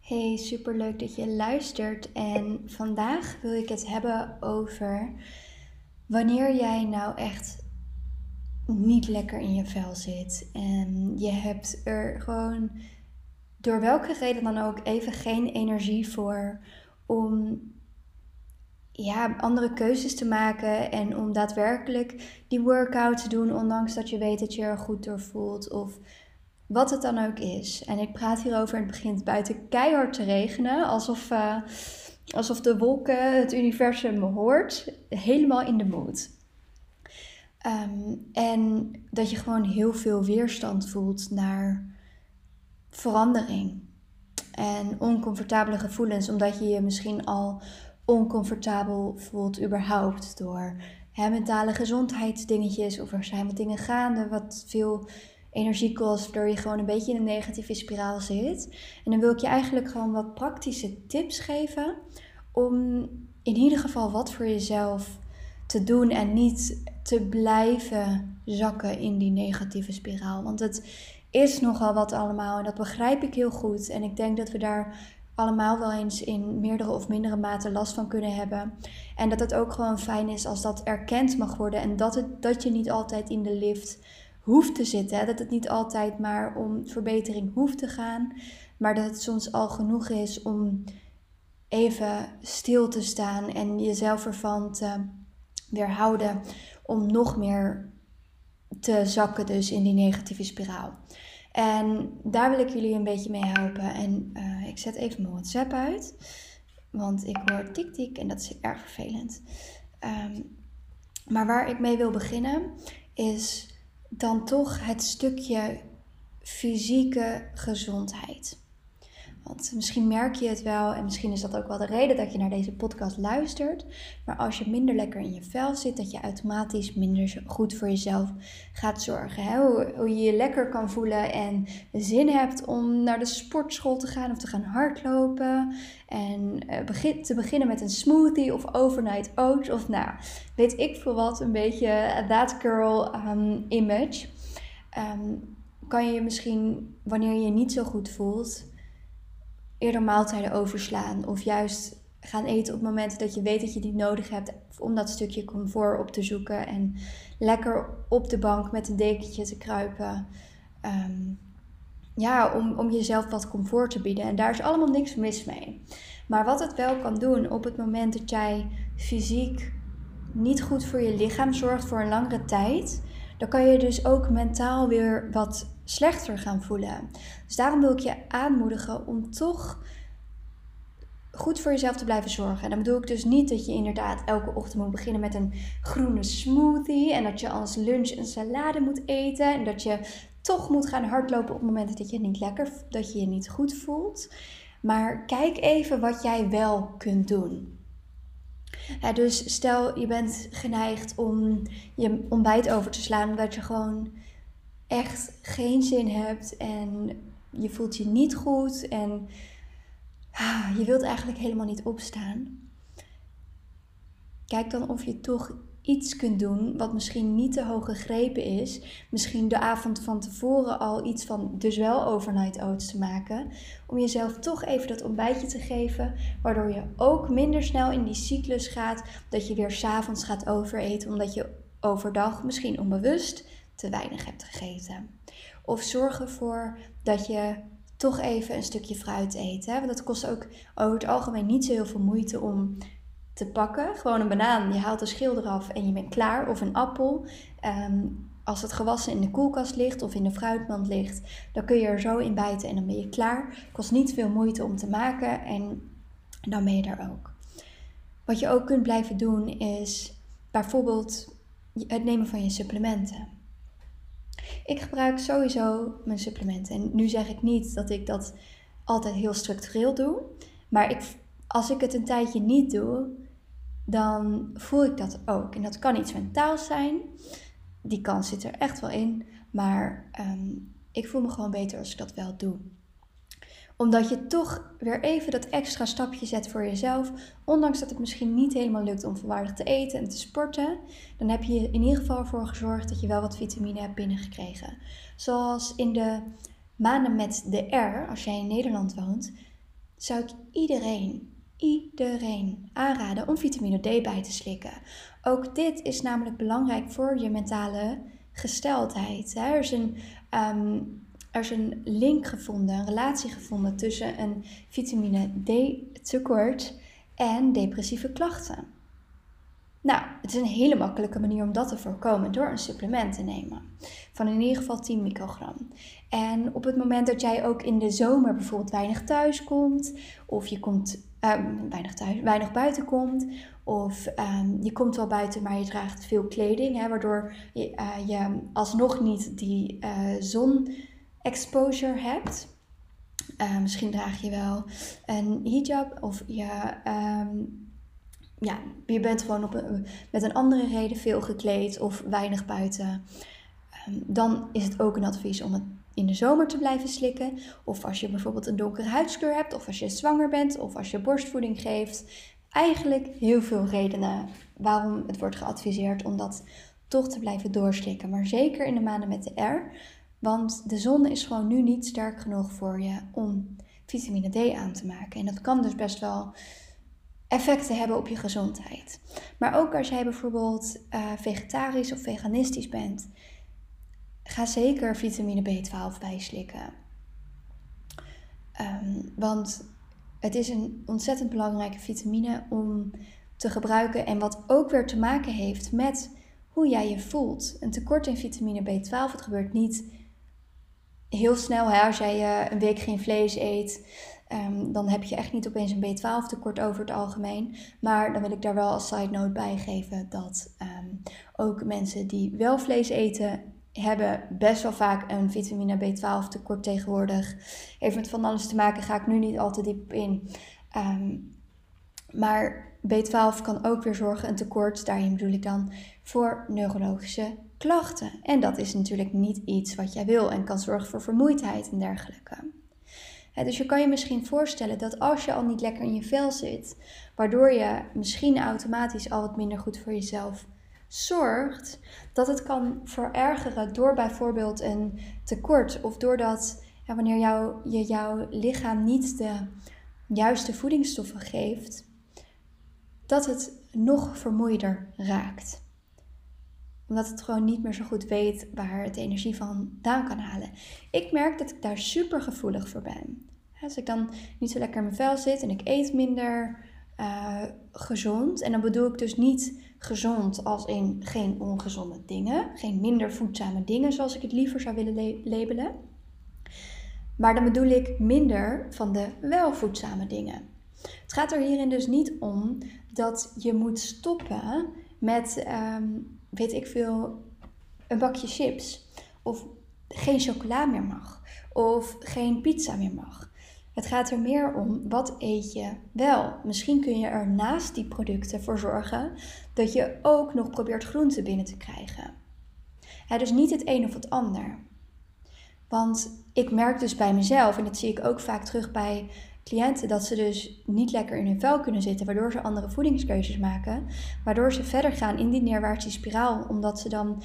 Hey, super leuk dat je luistert. En vandaag wil ik het hebben over wanneer jij nou echt niet lekker in je vel zit. En je hebt er gewoon door welke reden dan ook even geen energie voor om ja, andere keuzes te maken en om daadwerkelijk die workout te doen, ondanks dat je weet dat je er goed door voelt of wat het dan ook is. En ik praat hierover en het begint buiten keihard te regenen, alsof, uh, alsof de wolken het universum hoort, helemaal in de mood. Ehm, en dat je gewoon heel veel weerstand voelt naar verandering en oncomfortabele gevoelens, omdat je je misschien al oncomfortabel voelt überhaupt door mentale gezondheidsdingetjes of er zijn wat dingen gaande wat veel energie kost, waardoor je gewoon een beetje in een negatieve spiraal zit. En dan wil ik je eigenlijk gewoon wat praktische tips geven om in ieder geval wat voor jezelf te doen en niet te blijven zakken in die negatieve spiraal. Want het is nogal wat allemaal en dat begrijp ik heel goed. En ik denk dat we daar allemaal wel eens in meerdere of mindere mate last van kunnen hebben. En dat het ook gewoon fijn is als dat erkend mag worden en dat, het, dat je niet altijd in de lift hoeft te zitten. Dat het niet altijd maar om verbetering hoeft te gaan, maar dat het soms al genoeg is om even stil te staan en jezelf ervan te weerhouden om nog meer te zakken dus in die negatieve spiraal. En daar wil ik jullie een beetje mee helpen. En uh, ik zet even mijn WhatsApp uit, want ik hoor tik tik en dat is erg vervelend. Um, maar waar ik mee wil beginnen is dan toch het stukje fysieke gezondheid. Want misschien merk je het wel en misschien is dat ook wel de reden dat je naar deze podcast luistert. Maar als je minder lekker in je vel zit, dat je automatisch minder goed voor jezelf gaat zorgen. Hè? Hoe, je je lekker kan voelen en zin hebt om naar de sportschool te gaan of te gaan hardlopen. En begin, te beginnen met een smoothie of overnight oats of nou, weet ik veel wat, een beetje that girl um, image. Um, kan je misschien, wanneer je je niet zo goed voelt eerder maaltijden overslaan. Of juist gaan eten op momenten dat je weet dat je die nodig hebt om dat stukje comfort op te zoeken. En lekker op de bank met een dekentje te kruipen. Ehm, ja, om, om jezelf wat comfort te bieden. En daar is allemaal niks mis mee. Maar wat het wel kan doen op het moment dat jij fysiek niet goed voor je lichaam zorgt voor een langere tijd, dan kan je dus ook mentaal weer wat slechter gaan voelen. Dus daarom wil ik je aanmoedigen om toch goed voor jezelf te blijven zorgen. En dan bedoel ik dus niet dat je inderdaad elke ochtend moet beginnen met een groene smoothie. En dat je als lunch een salade moet eten. En dat je toch moet gaan hardlopen op momenten dat je niet lekker, dat je je niet goed voelt. Maar kijk even wat jij wel kunt doen. Dus stel je bent geneigd om je ontbijt over te slaan omdat je gewoon echt geen zin hebt en je voelt je niet goed en ah, je wilt eigenlijk helemaal niet opstaan. Kijk dan of je toch iets kunt doen wat misschien niet te hoog gegrepen is. Misschien de avond van tevoren al iets van dus wel overnight oats te maken. Om jezelf toch even dat ontbijtje te geven. Waardoor je ook minder snel in die cyclus gaat dat je weer s'avonds gaat overeten. Omdat je overdag misschien onbewust te weinig hebt gegeten. Of zorg ervoor dat je toch even een stukje fruit eet. Hè? Want dat kost ook over het algemeen niet zo heel veel moeite om te pakken. Gewoon een banaan, je haalt de schil eraf en je bent klaar. Of een appel. Ehm, als het gewassen in de koelkast ligt of in de fruitmand ligt, dan kun je er zo in bijten en dan ben je klaar. Kost niet veel moeite om te maken en dan ben je er ook. Wat je ook kunt blijven doen is bijvoorbeeld het nemen van je supplementen. Ik gebruik sowieso mijn supplementen. En nu zeg ik niet dat ik dat altijd heel structureel doe. Maar ik, als ik het een tijdje niet doe, dan voel ik dat ook. En dat kan iets mentaals zijn. Die kans zit er echt wel in. Maar ehm, ik voel me gewoon beter als ik dat wel doe. Omdat je toch weer even dat extra stapje zet voor jezelf. Ondanks dat het misschien niet helemaal lukt om volwaardig te eten en te sporten. Dan heb je in ieder geval ervoor gezorgd dat je wel wat vitamine hebt binnengekregen. Zoals in de maanden met de R, als jij in Nederland woont, zou ik iedereen, iedereen aanraden om vitamine D bij te slikken. Ook dit is namelijk belangrijk voor je mentale gesteldheid. Er is een, ehm, er is een link gevonden, een relatie gevonden tussen een vitamine D tekort en depressieve klachten. Nou, het is een hele makkelijke manier om dat te voorkomen door een supplement te nemen. Van in ieder geval 10 microgram. En op het moment dat jij ook in de zomer bijvoorbeeld weinig thuis komt, of je komt uh, weinig thuis, weinig buiten komt, of um, je komt wel buiten, maar je draagt veel kleding, hè, waardoor je, uh, je alsnog niet die uh, zon-exposure hebt. Uh, misschien draag je wel een hijab of je, um, ja, je bent gewoon op een, met een andere reden veel gekleed of weinig buiten. Um, dan is het ook een advies om het in de zomer te blijven slikken. Of als je bijvoorbeeld een donkere huidskleur hebt, of als je zwanger bent, of als je borstvoeding geeft eigenlijk heel veel redenen waarom het wordt geadviseerd om dat toch te blijven doorslikken. Maar zeker in de maanden met de R. Want de zon is gewoon nu niet sterk genoeg voor je om vitamine D aan te maken. En dat kan dus best wel effecten hebben op je gezondheid. Maar ook als jij bijvoorbeeld uh, vegetarisch of veganistisch bent, ga zeker vitamine B12 bijslikken. Um, want het is een ontzettend belangrijke vitamine om te gebruiken en wat ook weer te maken heeft met hoe jij je voelt. Een tekort in vitamine B12, het gebeurt niet heel snel. Als jij uh, een week geen vlees eet, um, dan heb je echt niet opeens een B12 tekort over het algemeen. Maar dan wil ik daar wel als side note bij geven dat um, ook mensen die wel vlees eten hebben best wel vaak een vitamine B12 tekort tegenwoordig. Heeft met van alles te maken, ga ik nu niet al te diep in. Um, maar B12 kan ook weer zorgen, een tekort, daarin bedoel ik dan, voor neurologische klachten. En dat is natuurlijk niet iets wat jij wil en kan zorgen voor vermoeidheid en dergelijke. dus je kan je misschien voorstellen dat als je al niet lekker in je vel zit, waardoor je misschien automatisch al wat minder goed voor jezelf zorgt dat het kan verergeren door bijvoorbeeld een tekort of doordat wanneer jou, je jouw lichaam niet de juiste voedingsstoffen geeft, dat het nog vermoeider raakt. Omdat het gewoon niet meer zo goed weet waar het energie vandaan kan halen. Ik merk dat ik daar super gevoelig voor ben. Als ik dan niet zo lekker in mijn vel zit en ik eet minder uh, gezond. En dan bedoel ik dus niet gezond als in geen ongezonde dingen, geen minder voedzame dingen zoals ik het liever zou willen labelen. Maar dan bedoel ik minder van de wel voedzame dingen. Het gaat er hierin dus niet om dat je moet stoppen met, um, weet ik veel, een bakje chips. Of geen chocola meer mag. Of geen pizza meer mag. Het gaat er meer om wat eet je wel. Misschien kun je er naast die producten voor zorgen dat je ook nog probeert groenten binnen te krijgen. dus niet het een of het ander. Want ik merk dus bij mezelf, en dat zie ik ook vaak terug bij cliënten, dat ze dus niet lekker in hun vel kunnen zitten, waardoor ze andere voedingskeuzes maken, waardoor ze verder gaan in die neerwaartse spiraal, omdat ze dan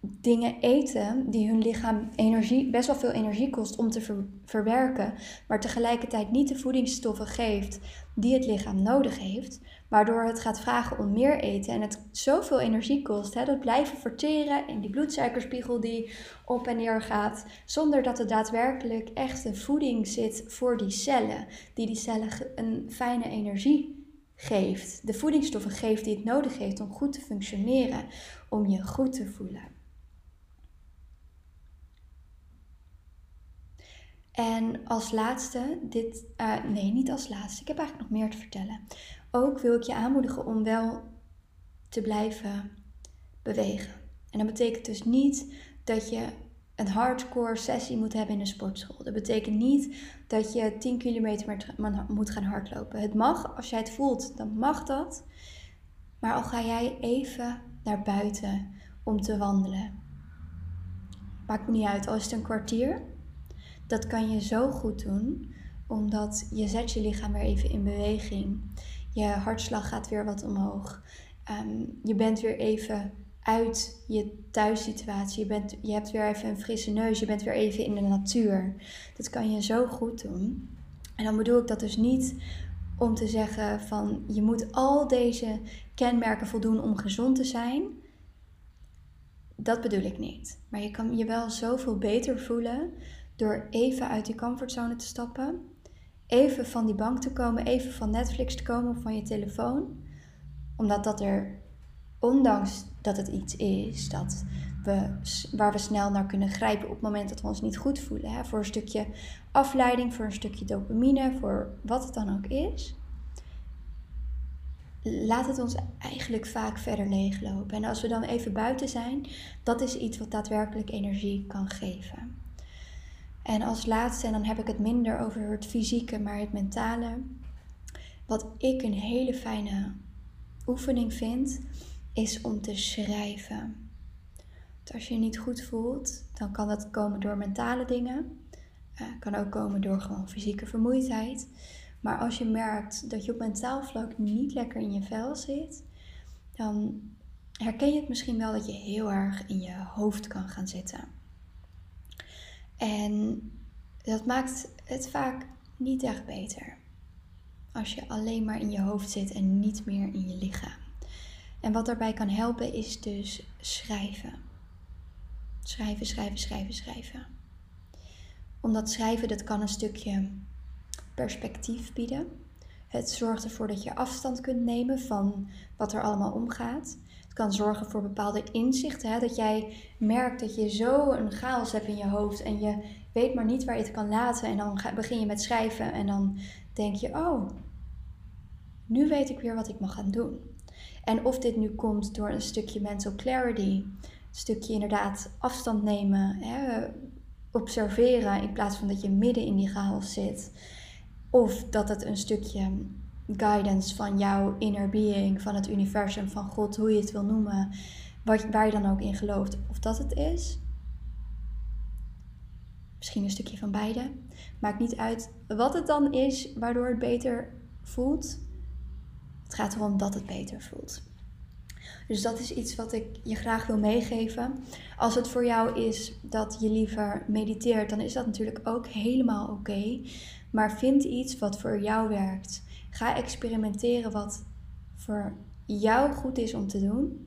dingen eten die hun lichaam energie, best wel veel energie kost om te verwerken, maar tegelijkertijd niet de voedingsstoffen geeft die het lichaam nodig heeft, waardoor het gaat vragen om meer eten en het zoveel energie kost, hè, dat blijven verteren en die bloedsuikerspiegel die op en neer gaat, zonder dat er daadwerkelijk echt voeding zit voor die cellen, die die cellen een fijne energie geeft, de voedingsstoffen geeft die het nodig heeft om goed te functioneren, om je goed te voelen. En als laatste, dit, uh, nee, niet als laatste, ik heb eigenlijk nog meer te vertellen. Ook wil ik je aanmoedigen om wel te blijven bewegen. En dat betekent dus niet dat je een hardcore sessie moet hebben in een sportschool. Dat betekent niet dat je 10 kilometer moet gaan hardlopen. Het mag, als jij het voelt, dan mag dat. Maar al ga jij even naar buiten om te wandelen. Maakt me niet uit, al is het een kwartier Dat kan je zo goed doen, omdat je zet je lichaam weer even in beweging. Je hartslag gaat weer wat omhoog. Ehm, je bent weer even uit je thuissituatie. Je, bent, je hebt weer even een frisse neus. Je bent weer even in de natuur. Dat kan je zo goed doen. En dan bedoel ik dat dus niet om te zeggen van je moet al deze kenmerken voldoen om gezond te zijn. Dat bedoel ik niet. Maar je kan je wel zoveel beter voelen door even uit die comfortzone te stappen. Even van die bank te komen, even van Netflix te komen of van je telefoon. Omdat dat er, ondanks dat het iets is dat we, waar we snel naar kunnen grijpen op het moment dat we ons niet goed voelen. Hè? Voor een stukje afleiding, voor een stukje dopamine, voor wat het dan ook is. Laat het ons eigenlijk vaak verder leeglopen. En als we dan even buiten zijn, dat is iets wat daadwerkelijk energie kan geven. En als laatste, en dan heb ik het minder over het fysieke, maar het mentale. Wat ik een hele fijne oefening vind, is om te schrijven. als je je niet goed voelt, dan kan dat komen door mentale dingen. Uh, kan ook komen door gewoon fysieke vermoeidheid. Maar als je merkt dat je op mentaal vlak niet lekker in je vel zit, dan herken je het misschien wel dat je heel erg in je hoofd kan gaan zitten. En dat maakt het vaak niet echt beter. Als je alleen maar in je hoofd zit en niet meer in je lichaam. En wat daarbij kan helpen is dus schrijven. Schrijven, schrijven, schrijven, schrijven. Omdat schrijven, dat kan een stukje perspectief bieden. Het zorgt ervoor dat je afstand kunt nemen van wat er allemaal omgaat. Het kan zorgen voor bepaalde inzichten. Hè? Dat jij merkt dat je zo een chaos hebt in je hoofd en je weet maar niet waar je het kan laten. En dan begin je met schrijven en dan denk je, oh, nu weet ik weer wat ik mag gaan doen. En of dit nu komt door een stukje mental clarity, een stukje inderdaad afstand nemen, hè, observeren in plaats van dat je midden in die chaos zit. Of dat het een stukje guidance van jouw inner being, van het universum, van God, hoe je het wil noemen, wat, waar je dan ook in gelooft, of dat het is. Misschien een stukje van beide. Maakt niet uit wat het dan is waardoor het beter voelt. Het gaat erom dat het beter voelt. Dus dat is iets wat ik je graag wil meegeven. Als het voor jou is dat je liever mediteert, dan is dat natuurlijk ook helemaal oké. Maar vind iets wat voor jou werkt. Ga experimenteren wat voor jou goed is om te doen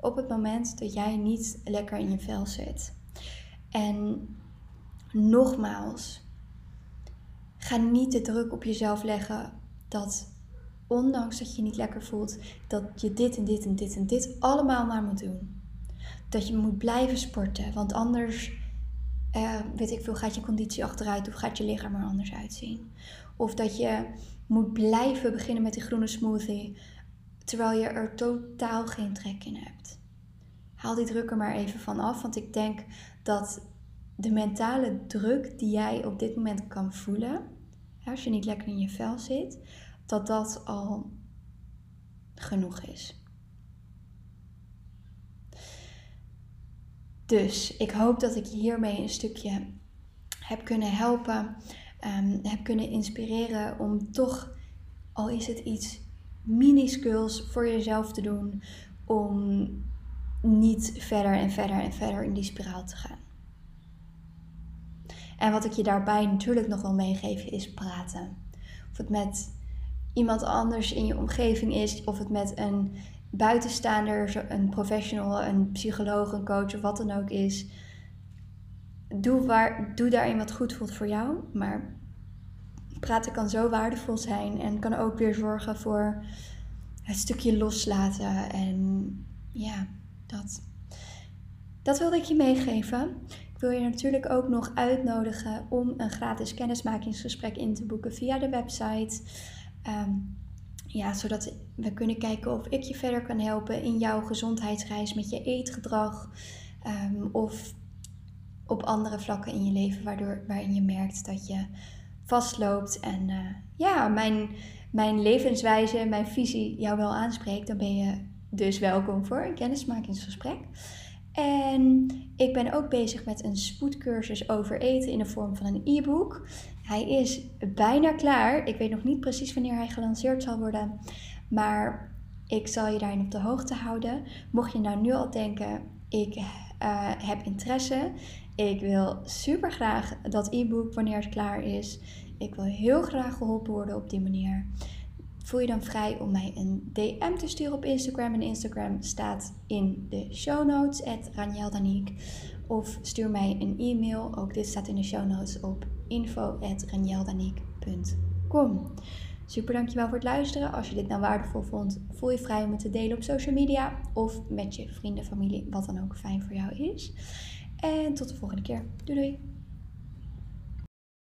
op het moment dat jij niet lekker in je vel zit. En nogmaals, ga niet de druk op jezelf leggen dat ondanks dat je niet lekker voelt, dat je dit en dit en dit en dit allemaal maar moet doen. Dat je moet blijven sporten, want anders, eh, weet ik veel, gaat je conditie achteruit of gaat je lichaam er anders uitzien. Of dat je moet blijven beginnen met die groene smoothie, terwijl je er totaal geen trek in hebt. Haal die druk er maar even van af, want ik denk dat de mentale druk die jij op dit moment kan voelen, als je niet lekker in je vel zit, dat dat al genoeg is. Dus ik hoop dat ik je hiermee een stukje heb kunnen helpen, um, heb kunnen inspireren om toch, al is het iets minuscules voor jezelf te doen, om niet verder en verder en verder in die spiraal te gaan. En wat ik je daarbij natuurlijk nog wil meegeven is praten. Of het met iemand anders in je omgeving is, of het met een buitenstaander, een professional, een psycholoog, een coach of wat dan ook is. Doe, waar, doe daarin wat goed voelt voor jou. Maar praten kan zo waardevol zijn en kan ook weer zorgen voor het stukje loslaten. En ja, dat. Dat wilde ik je meegeven. Ik wil je natuurlijk ook nog uitnodigen om een gratis kennismakingsgesprek in te boeken via de website. Ehm, ja, zodat we kunnen kijken of ik je verder kan helpen in jouw gezondheidsreis met je eetgedrag. Ehm, of op andere vlakken in je leven waardoor, waarin je merkt dat je vastloopt. En uh, ja, mijn, mijn levenswijze, mijn visie jou wel aanspreekt, dan ben je dus welkom voor een kennismakingsgesprek. En ik ben ook bezig met een spoedcursus over eten in de vorm van een e-book. Hij is bijna klaar. Ik weet nog niet precies wanneer hij gelanceerd zal worden. Maar ik zal je daarin op de hoogte houden. Mocht je nou nu al denken, ik uh, heb interesse. Ik wil super graag dat e-book wanneer het klaar is. Ik wil heel graag geholpen worden op die manier. Voel je dan vrij om mij een DM te sturen op Instagram. En Instagram staat in de show notes. Of stuur mij een e-mail, ook dit staat in de show notes, op info.ranjeldanique.com. Super dankjewel voor het luisteren. Als je dit nou waardevol vond, voel je vrij om het te delen op social media of met je vrienden, familie, wat dan ook fijn voor jou is. En tot de volgende keer. Doei doei!